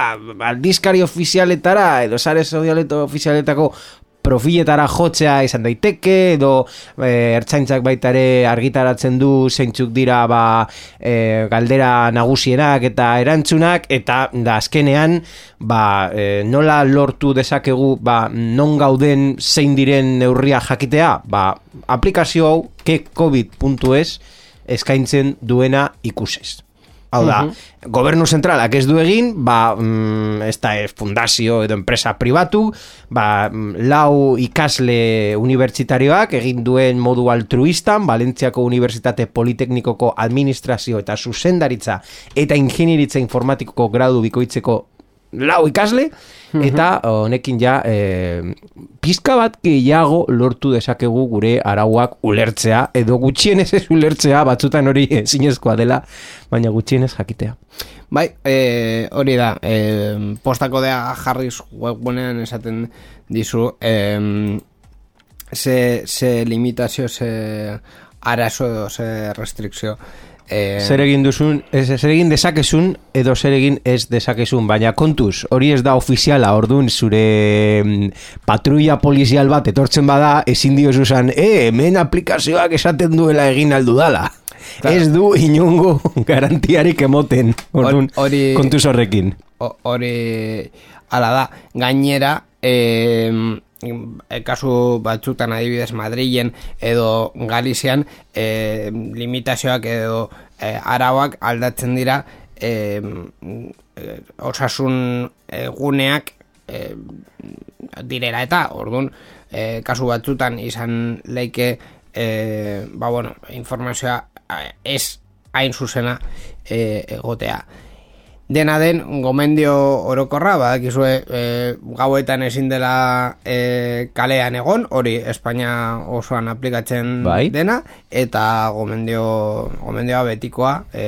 aldizkari ofizialetara edo sare ofizialetako profiletara jotzea izan daiteke edo e, ertzaintzak baita ere argitaratzen du zeintzuk dira ba, e, galdera nagusienak eta erantzunak eta da azkenean ba, e, nola lortu dezakegu ba, non gauden zein diren neurria jakitea ba, aplikazio hau kecovid.es eskaintzen duena ikusez. Hau da, gobernu zentralak ez du egin, ba, mm, ez da ez fundazio edo enpresa pribatu, ba, mm, lau ikasle unibertsitarioak egin duen modu altruistan, Valentziako Unibertsitate Politeknikoko Administrazio eta Zuzendaritza eta Ingenieritza Informatikoko gradu bikoitzeko lau ikasle, eta honekin ja e, pizka bat gehiago lortu dezakegu gure arauak ulertzea, edo gutxienez ez ulertzea, batzutan hori zinezkoa dela, baina gutxienez jakitea. Bai, e, hori da, e, postako dea jarriz webgunean esaten dizu, e, ze, ze limitazio, ze arazo edo ze restrikzio. E, Zer egin duzun, ez, zer egin dezakezun edo zer egin ez dezakezun, baina kontuz, hori ez da ofiziala, ordun zure mm, patrulla polizial bat etortzen bada, ezin diozu zan, e, hemen aplikazioak esaten duela egin aldu dala. Claro. Ez du inungo garantiarik emoten, orduan, Hori- kontuz horrekin. ho- hori ala da gainera e, kasu batzutan adibidez Madrilen edo Galizian e, limitazioak edo e, arauak aldatzen dira e, osasun guneak e, direra eta orduan e, kasu batzutan izan leike e, ba bueno, informazioa eh, ez hain zuzena e, egotea Dena den, gomendio orokorra, badakizue e, gauetan ezin dela e, kalean egon, hori Espainia osoan aplikatzen Bai. dena, eta gomendio, gomendioa betikoa, e,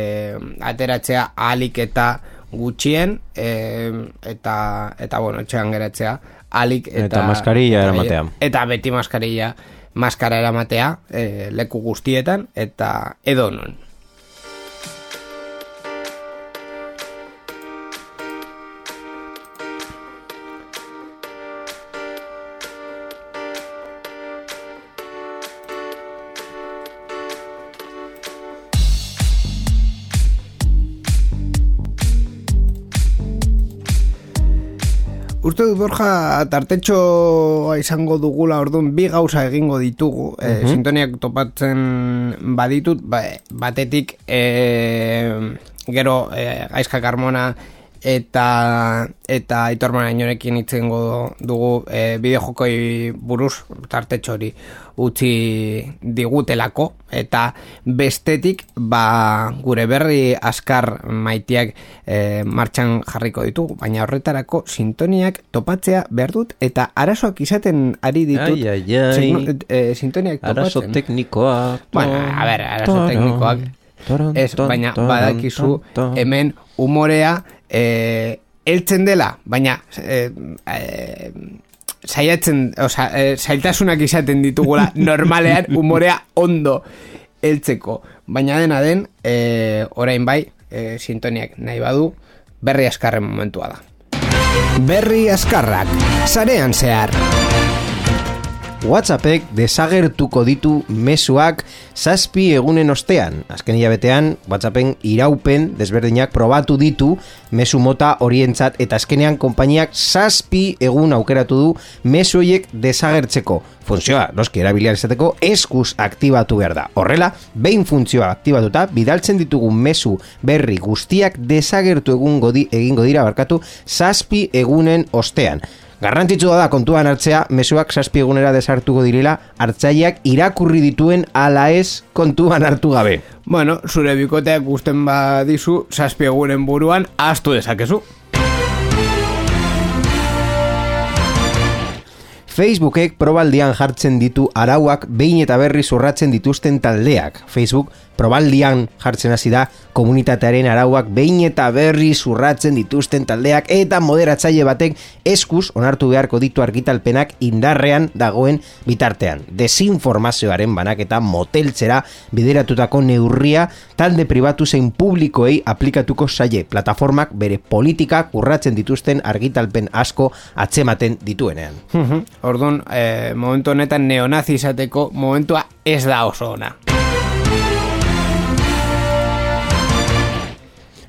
ateratzea ahalik eta gutxien, e, eta, eta bueno, etxean geratzea, ahalik eta... Eta maskarilla eramatea. Eta beti maskarilla, maskara eramatea, e, leku guztietan, eta edo Uste dut Borja tartetxo izango dugula orduan bi gauza egingo ditugu. E, sintoniak topatzen baditut ba, batetik e, gero e, gaizka karmona eta eta Aitor Marainorekin itzengo dugu e, bideojokoi buruz tartetxo hori utzi digutelako eta bestetik ba gure berri askar maitiak e, martxan jarriko ditugu baina horretarako sintoniak topatzea behar dut eta arazoak izaten ari ditut Ai, ai, ai. signo- e, sintoniak Arazo topatzen teknikoa. Bueno, a ber, arazo teknikoak Ez, baina badakizu hemen umorea eh, eltzen dela, baina eh, eh, saiatzen, oza, eh, zailtasunak izaten ditugula normalean umorea ondo eltzeko. Baina dena den, eh, orain bai, eh, sintoniak nahi badu, berri askarren momentua da. Berri askarrak, sarean zehar. WhatsAppek desagertuko ditu mezuak zazpi egunen ostean. Azken hilabetean, WhatsAppen iraupen desberdinak probatu ditu mezu mota orientzat eta azkenean konpainiak zazpi egun aukeratu du mezu horiek desagertzeko. Funtzioa, noski erabiliar izateko, eskuz aktibatu behar da. Horrela, behin funtzioa aktibatuta, bidaltzen ditugun mezu berri guztiak desagertu egun godi, egingo dira barkatu zazpi egunen ostean. Garrantzitsua da kontuan hartzea, mezuak zazpi egunera desartuko direla, hartzaileak irakurri dituen ala ez kontuan hartu gabe. Bueno, zure bikoteak gusten badizu, zazpi egunen buruan, astu dezakezu. Facebookek probaldian jartzen ditu arauak behin eta berri urratzen dituzten taldeak. Facebook probaldian jartzen hasi da komunitatearen arauak behin eta berri urratzen dituzten taldeak eta moderatzaile batek eskuz onartu beharko ditu argitalpenak indarrean dagoen bitartean. Desinformazioaren banaketa moteltzera bideratutako neurria talde pribatu zein publikoei aplikatuko zaie plataformak bere politikak urratzen dituzten argitalpen asko atzematen dituenean. Orduan, eh, momentu honetan neonazi izateko momentua ez da oso ona.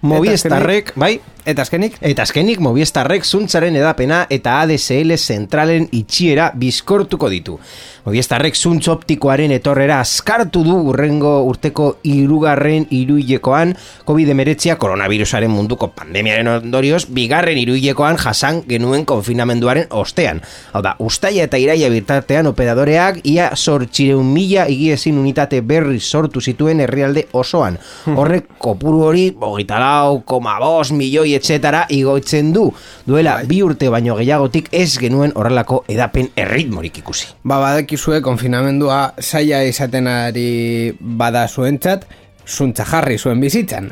Movistarrek, bai, Eta azkenik? Eta azkenik Movistarrek zuntzaren edapena eta ADSL zentralen itxiera bizkortuko ditu. Movistarrek zuntz optikoaren etorrera askartu du urrengo urteko irugarren iruilekoan COVID-19 koronavirusaren munduko pandemiaren ondorioz bigarren iruilekoan jasan genuen konfinamenduaren ostean. Hau da, ustaia eta iraia birtartean operadoreak ia sortxireun mila igiezin unitate berri sortu zituen herrialde osoan. Horrek kopuru hori, hogeita lau, koma bos, milioi etxetara igoitzen du. Duela, bi urte baino gehiagotik ez genuen horrelako edapen erritmorik ikusi. Ba, badakizue konfinamendua saia izaten ari bada zuentzat, zuntza jarri zuen bizitzan.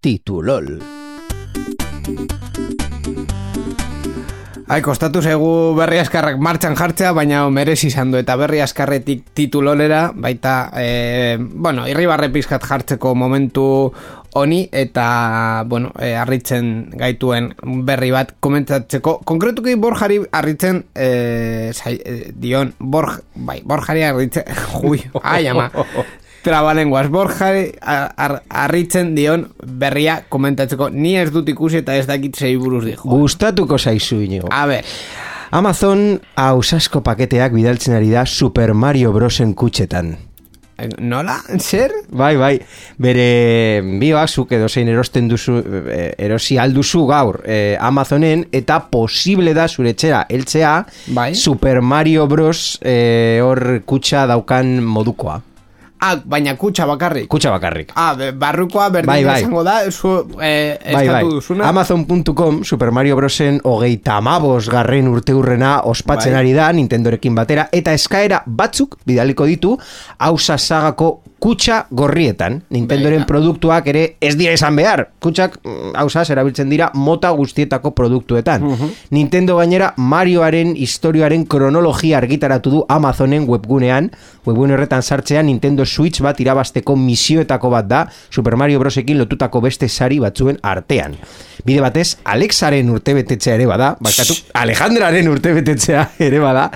Titulol. Ai, kostatu zaigu berri askarrak martxan jartzea, baina merez izan du eta berri askarretik titulolera, baita, e, bueno, irribarre pizkat jartzeko momentu honi eta, bueno, e, arritzen gaituen berri bat komentatzeko. Konkretuki borjari arritzen, e, zai, e, dion, borj, bai, borjari arritzen, jui, ai, ama, trabalenguaz, borjari ar- ar- arritzen dion berria komentatzeko. Ni ez dut ikusi eta ez dakit zei buruz dijo. Gustatuko zaizu inigo. A ber, Amazon ausasko paketeak bidaltzen ari da Super Mario Brosen kutxetan. nola? Zer? Bai, bai, bere bioak zuk edo zein erosten duzu, eh, erosi alduzu gaur eh, Amazonen eta posible da zure etxera heltzea Bai. Super Mario Bros eh, hor kutxa daukan modukoa. Ah, baina kutxa bakarrik. Kutxa bakarrik. Ah, barrukoa berdin Bai, bai. izango da, zu eh, Bai, bai. duzuna. Amazon.com Super Mario Brosen hogeita amabos garren urte urrena ospatzen Bai. ari da Nintendorekin batera eta eskaera batzuk bidaliko ditu hausa sagako kutxa gorrietan. Nintendoren produktuak ere ez dira izan behar. Kutxak mm, hausaz erabiltzen dira mota guztietako produktuetan. Nintendo gainera Marioaren historioaren kronologia argitaratu du Amazonen webgunean. Webgune horretan sartzean Nintendo Switch bat irabasteko misioetako bat da Super Mario Brosekin lotutako beste sari batzuen artean. Bide batez, Alexaren urtebetetzea ere bada, bakatu, Alejandraren urtebetetzea ere bada,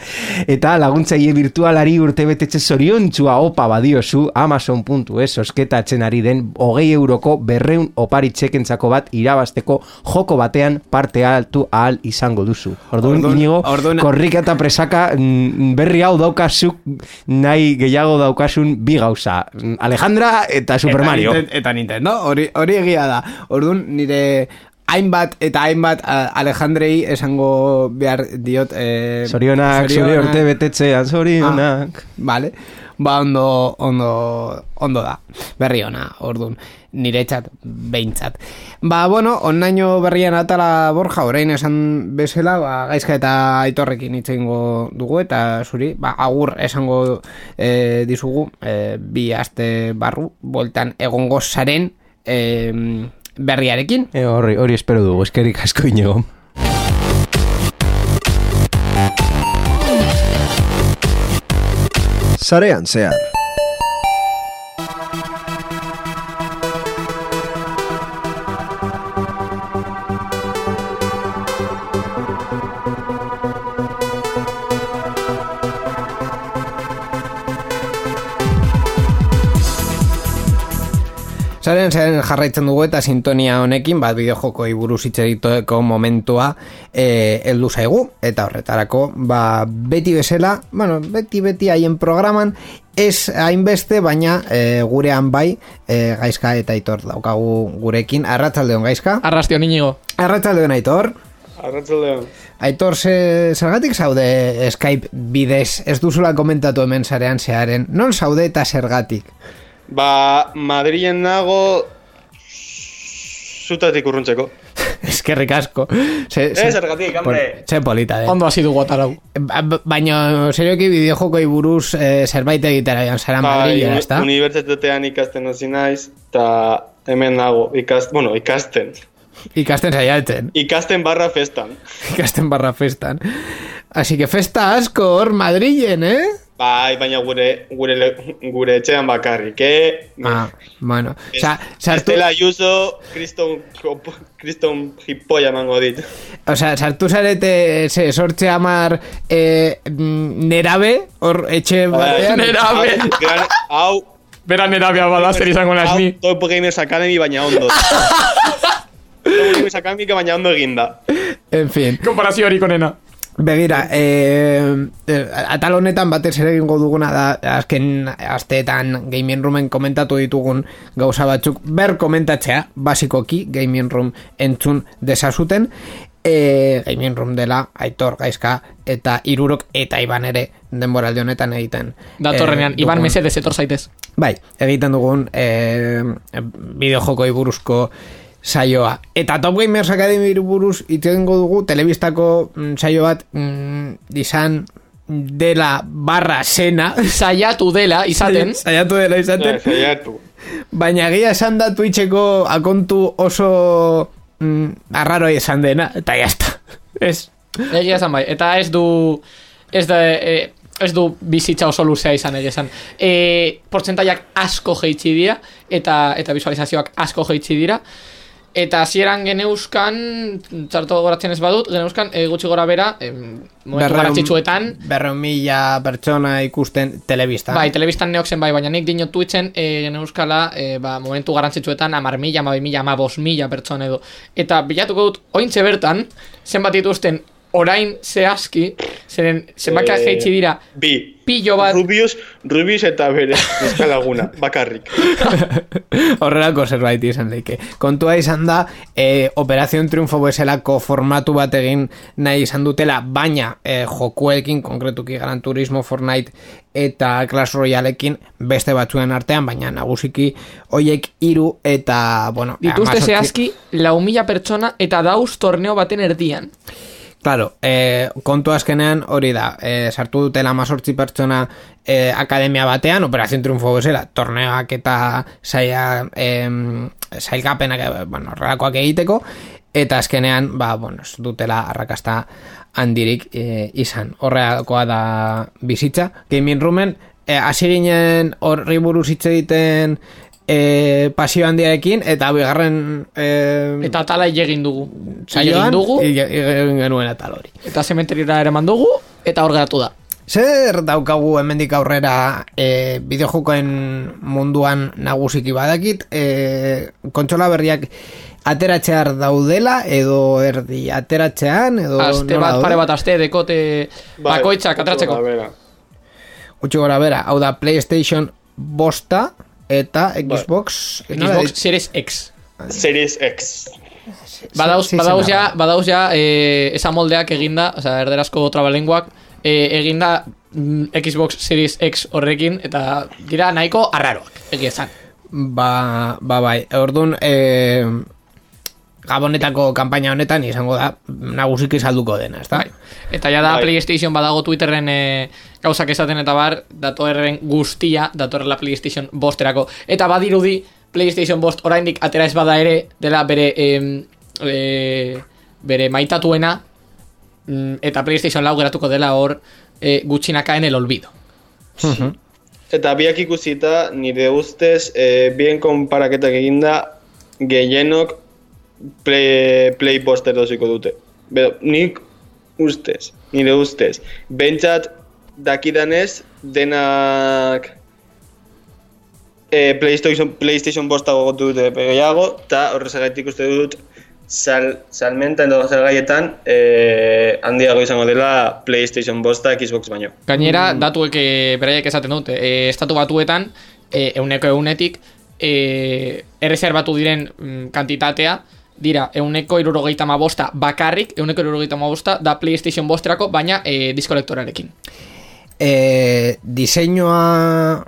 eta laguntzaile virtualari urtebetetze zoriontzua opa badiozu Amazon.es osketatzen ari den hogei euroko berreun opari txekentzako bat irabasteko joko batean parte altu ahal izango duzu. Orduan, Orduan- inigo, orduan- korrika eta presaka mm, berri hau daukazuk nahi gehiago daukasun bi gauza. Alejandra eta Super eta Mario. Ninten- eta Nintendo, hori, hori egia da. Orduan, nire hainbat eta hainbat Alejandrei esango behar diot... Eh, Zorionak, zorionak. urte betetzean, zorionak. Vale. Ba, ondo, ondo, ondo da. Berri ona, orduan. Nire txat, behintzat. Ba, bueno, onnaino berrian atala borja, orain esan bezala, ba, gaizka eta aitorrekin itzengo dugu, eta zuri, ba, agur esango e, dizugu, e, bi aste barru, boltan egongo zaren e, berriarekin. E, horri, hori espero dugu, eskerik asko inigo. Sarean zehar. Zaren, zaren jarraitzen dugu eta sintonia honekin, bat bideojokoi buruz hitz egiteko momentua eh, heldu zaigu, eta horretarako, ba, beti bezala, bueno, beti beti haien programan, ez hainbeste, baina eh, gurean bai, eh, gaizka eta aitor daukagu gurekin, arratzaldeon gaizka, Arrastio niñigo. arratzaldeon aitor, Arratsaldeon. Aitor, ze, zergatik zaude Skype bidez, ez duzula komentatu hemen zarean zearen, non zaude eta zergatik? Ba, Madrilen nago zutatik urruntzeko. Eskerrik asko. Ze, Ez, zergatik, hombre. Pol- Ze polita, de. Ondo hasi dugu atarau. Ba- ba- Baina, serioki bideojokoi buruz eh, zerbait egitera joan zara Ba, Madrilera, uni- ezta? unibertsitatean ikasten hasi naiz, eta hemen nago, ikast, bueno, ikasten. Ikasten saiatzen, Ikasten barra festan. ikasten barra festan. Así que festa asko hor Madrilen, eh? Bai, baina gure, gure, gure etxean bakarrik, eh? Ah, bueno. Osa, sartu, Estela Ayuso, kriston, kriston hipoia emango dit. Osa, sartu zarete ze, sortze amar eh, mm, nerabe, hor etxe batean. nerabe. Hau, gran- Hau, Bera nera behar bada zer izango hau, ni. Top Gamers Academy baina ondo. Top Gamers Academy baina ondo eginda. En fin. Komparazio hori konena. Begira, eh, eh, atal honetan batez ere egingo duguna da azken asteetan Gaming Roomen komentatu ditugun gauza batzuk ber komentatzea, basikoki Gaming Room entzun desazuten e, Gaming Room dela Aitor Gaizka eta Irurok eta Iban ere denboraldi honetan egiten Datorrenean, eh, Iban mesedez etor zaitez. Bai, egiten dugun e, bideojokoi buruzko saioa. Eta Top Gamers Academy buruz hitz egingo dugu telebistako mm, saio bat mm, izan dela barra sena Saiatu dela izaten. saiatu dela izaten Zaiatu. baina egia esan da Twitcheko akontu oso mm, arraro esan dena eta jazta ez Egia esan bai. Eta ez du... Ez da... E, ez du bizitza oso luzea izan egia esan. E, portzentaiak asko jeitsi dira eta eta visualizazioak asko jeitsi dira. Eta hasieran geneuzkan, txarto goratzen ez badut, geneuzkan e, gutxi gora bera, em, momentu garrantzitsuetan, berreun mila pertsona ikusten telebista Bai, telebistan neok zen bai, baina nik dino Twitchen e, geneuskala e, ba, momentu garrantzitsuetan amar mila, amabi mila, amabos mila pertsona edo. Eta bilatuko dut, ointxe bertan, zenbat dituzten orain zehazki, zeren zenbakiak Eh, jeitsi dira, Bi. pillo bat, Rubius, Rubius eta bere eskalaguna, bakarrik. Horrelako zerbait izan daike. Kontua izan da, e, Operazion Triunfo bezalako formatu bat egin nahi izan dutela, baina e, jokuekin, konkretuki Gran Turismo, Fortnite eta Clash Royalekin beste batzuen artean, baina nagusiki hoiek hiru eta, bueno... dituzte zehazki lau mila pertsona eta dauz torneo baten erdian. Claro, eh, kontu azkenean hori da, eh, sartu dutela amazortzi pertsona eh, akademia batean, Operazion Triunfo bezala, torneoak eta saia, eh, sailkapenak, bueno, horrelakoak egiteko, eta azkenean, ba, bueno, dutela arrakasta handirik eh, izan. Horrelakoa da bizitza. Gaming Roomen, hasi ginen horri buruz hitz egiten eh, pasio handiarekin, eta bigarren eh, Eta atala egin dugu. saioan, dugu, egin genuen atal hori. eta zementeriora eraman dugu, eta hor geratu da. Zer daukagu hemendik aurrera e, bideojokoen munduan nagusiki badakit e, kontsola berriak ateratzear daudela edo erdi ateratzean edo Aste bat, daude? pare bat aste, dekote Bai, bakoitzak atratzeko. Bera. Gutxi gora bera, hau da PlayStation bosta eta Xbox nola Xbox Series X. Series X. Badauz, badauz ja, badauz ja eh, esa moldeak eginda, osea, erderazko trabalenguak, eh, eginda mm, Xbox Series X horrekin, eta dira nahiko arraroak, egia esan. Ba, ba bai, orduan e, Gabonetako kanpaina honetan izango da nagusiki salduko dena, ezta? Bai. Eta ja da Bai. PlayStation badago Twitterren e, gauzak esaten eta bar, datorren guztia, datorrela PlayStation bosterako. Eta badirudi PlayStation bost oraindik atera ez bada ere, dela bere em, e, bere maitatuena, mm, eta PlayStation lau geratuko dela hor e, gutxinaka en el olvido. Eta biak ikusita, nire ustez, e, bien konparaketak eginda, gehienok play, play poster doziko dute. Bedo, nik ustez, nire ustez. Bentsat, dakidanez, denak e, PlayStation, PlayStation bosta gogotu dute gehiago, eta horrezagatik uste dut sal, salmenta edo salgaietan e, handiago izango dela PlayStation bosta Xbox baino. Gainera, datuek e, beraiek esaten dute, e, estatu batuetan, e, euneko eunetik, e, erreserbatu diren mm, kantitatea, dira, euneko irurogeita bosta bakarrik, euneko irurogeita bosta da PlayStation bosterako, baina e, diskolektorarekin. e, diseinua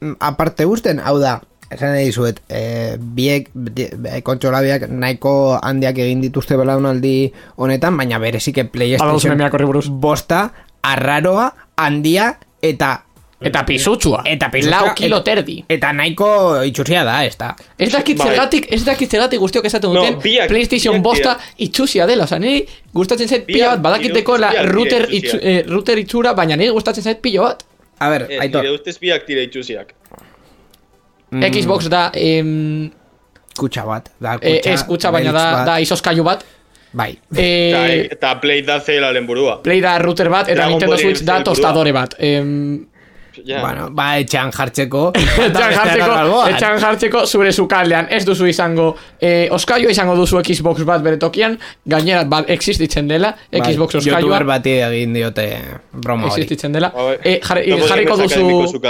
mm, aparte usten, hau da, esan nahi dizuet, e, biek, di- e, kontxolabiak nahiko handiak egin dituzte belaunaldi honetan, baina berezik Badauz PlayStation bosta, arraroa, handia, eta Eta pisutsua. Eta pisutsua, Lau kilo terdi. eta nahiko itxusia da, ez da. Ez dakit Bai. zergatik, ez dakit zergatik guztiok esaten No, duten biak- PlayStation biak bosta itxusia dela, oza, niri gustatzen zait pila bat, badakiteko la router, itxu, eh, router itxura, baina niri gustatzen zait pilo bat. A ber, E, Aitor, nire ustez biak tira itxusiak. Mm. Xbox da, em, kutsa bat. Da, eh, kutsa, ez kutsa baina da, bat. da izoskailu bat. Bai. Eta, Eh, eta Play da zelaren burua. Play da router bat, eta Dragon Nintendo Switch da tostadore bat. Em, Ja. Bueno, ba, etxean jartzeko. etxan jartzeko, etxan jartzeko zure sukaldean. Ez duzu izango eh, oskailua izango duzu Xbox bat bere tokian. Gainera bat existitzen dela Bai, Xbox Youtuber oskailua bati egin diote broma hori. existitzen dela. Hau, eh, jarri, Topo jarriko duzu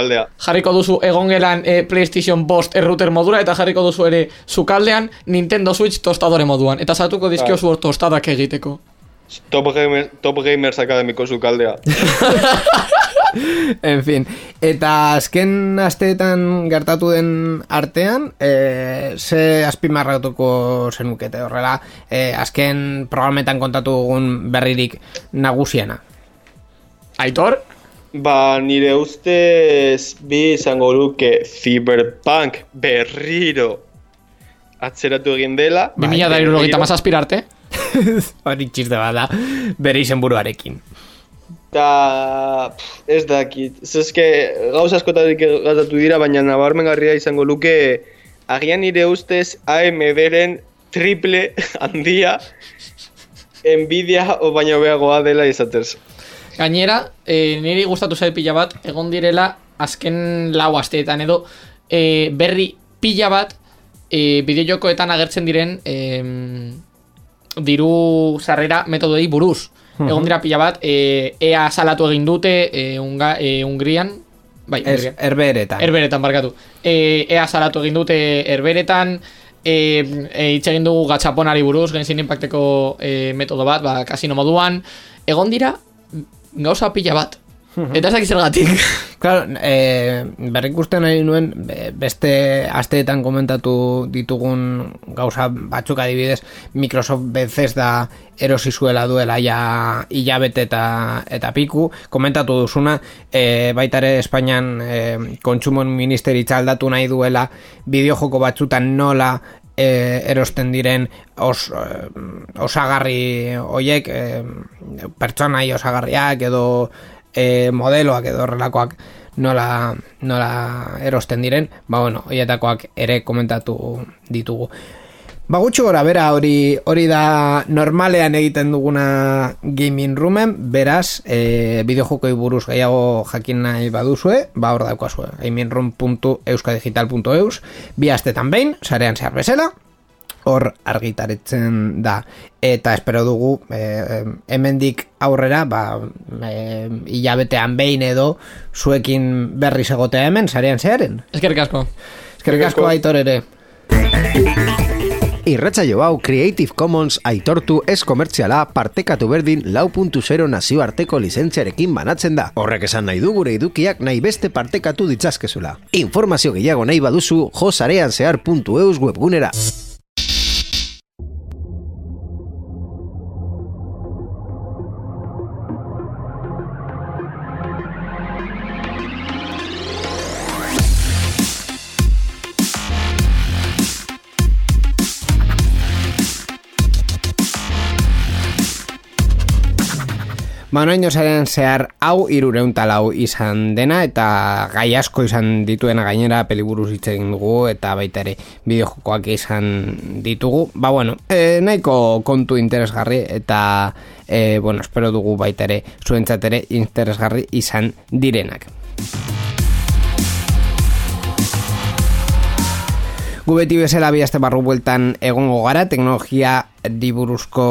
jarriko duzu egongelan eh, PlayStation Bost errouter modura eta jarriko duzu ere sukaldean Nintendo Switch tostadore moduan. Eta sartuko dizkiozu hor tostadak egiteko. Top, Gamer, Top Gamers Akademiko sukaldea. En fin, eta azken asteetan gertatu den artean, e, ze azpimarratuko zenukete horrela, e, azken programetan kontatu dugun berririk nagusiena. Aitor? Ba, nire ustez bi izango luke Cyberpunk berriro atzeratu egin dela. 2000 da irurogeita mazazpira arte Hori txiste bada, bere izenburuarekin. Eta ez dakit. Ez eske gauza askotarik gertatu dira, baina nabarmengarria izango luke agian nire ustez AMD-ren triple handia Nvidia o baino beagoa dela izatez. Gainera, e, niri gustatu zait pila bat, egon direla azken lau asteetan edo e, berri pila bat e, bideojokoetan agertzen diren e, diru sarrera metodoi buruz. Egon dira pila bat, e, ea salatu egin dute e, unga, e, Hungrian, bai, Ez, Hungrian. erberetan. Herberetan, barkatu. E, ea salatu egin dute herberetan, e, e, hitz egin dugu gatxaponari buruz, Genshin Impacteko e, metodo bat, ba, kasino moduan. Egon dira, gauza pila bat. Eta ez dakit zergatik. Claro, e, berrikusten nahi nuen be- beste asteetan komentatu ditugun gauza batzuk adibidez Microsoft Bethesda erosi zuela duela ja hilabete eta, eta piku komentatu duzuna e, baita ere Espainian e, kontsumon ministeritza aldatu nahi duela bideojoko batzutan nola e, erosten diren os, eh, osagarri hoiek e, pertsonai osagarriak edo e, modeloak edo horrelakoak nola, nola erosten diren, ba bueno, hoietakoak ere komentatu ditugu. Ba gutxi gora, bera hori hori da normalean egiten duguna gaming roomen, beraz, e, bideojokoi buruz gehiago jakin nahi baduzue, ba hor daukazue, gamingroom.euskadigital.eus, bi astetan behin, sarean zehar bezala, hor argitaretzen da eta espero dugu e, hemendik aurrera ba, e, hilabetean behin edo zuekin berriz egotea hemen sarean zearen Eskerrik asko. eskerrik asko aitor ere Irratsaio hau Creative Commons aitortu ez komertziala partekatu berdin lau puntu zero nazioarteko lizentziarekin banatzen da. Horrek esan nahi du gure edukiak nahi beste partekatu ditzazkezula. Informazio gehiago nahi baduzu josarean zehar.eus webgunera. Ba, noin osaren zehar hau irureun talau izan dena eta gai asko izan dituena gainera peliburuz hitz egin dugu eta baita ere bideojokoak izan ditugu. Ba, bueno, e, nahiko kontu interesgarri eta e, bueno, espero dugu baita ere zuentzat ere interesgarri izan direnak. Gu beti bezala bi aste barru bueltan egongo gara, teknologia diburuzko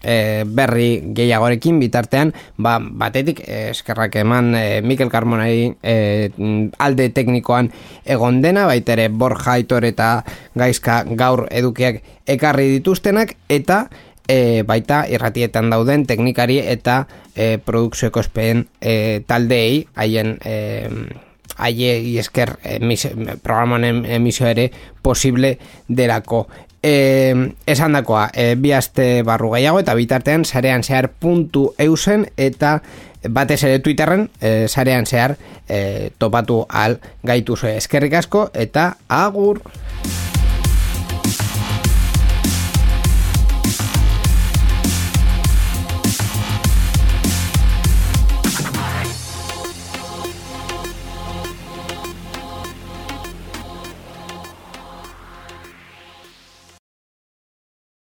e, berri gehiagorekin bitartean, ba, batetik eh, eskerrak eman e, Mikel Carmonari e, alde teknikoan egon dena, baitere Borja Aitor eta Gaizka gaur edukiak ekarri dituztenak, eta e, baita irratietan dauden teknikari eta e, produkzio ekospen e, taldeei, haien... E, haie esker emis, programonen emisio ere posible delako. E, esan dakoa, e, bi aste barru gehiago eta bitartean sarean zehar puntu eusen eta batez ere Twitterren e, sarean zehar e, topatu al gaitu eskerrik asko eta agur!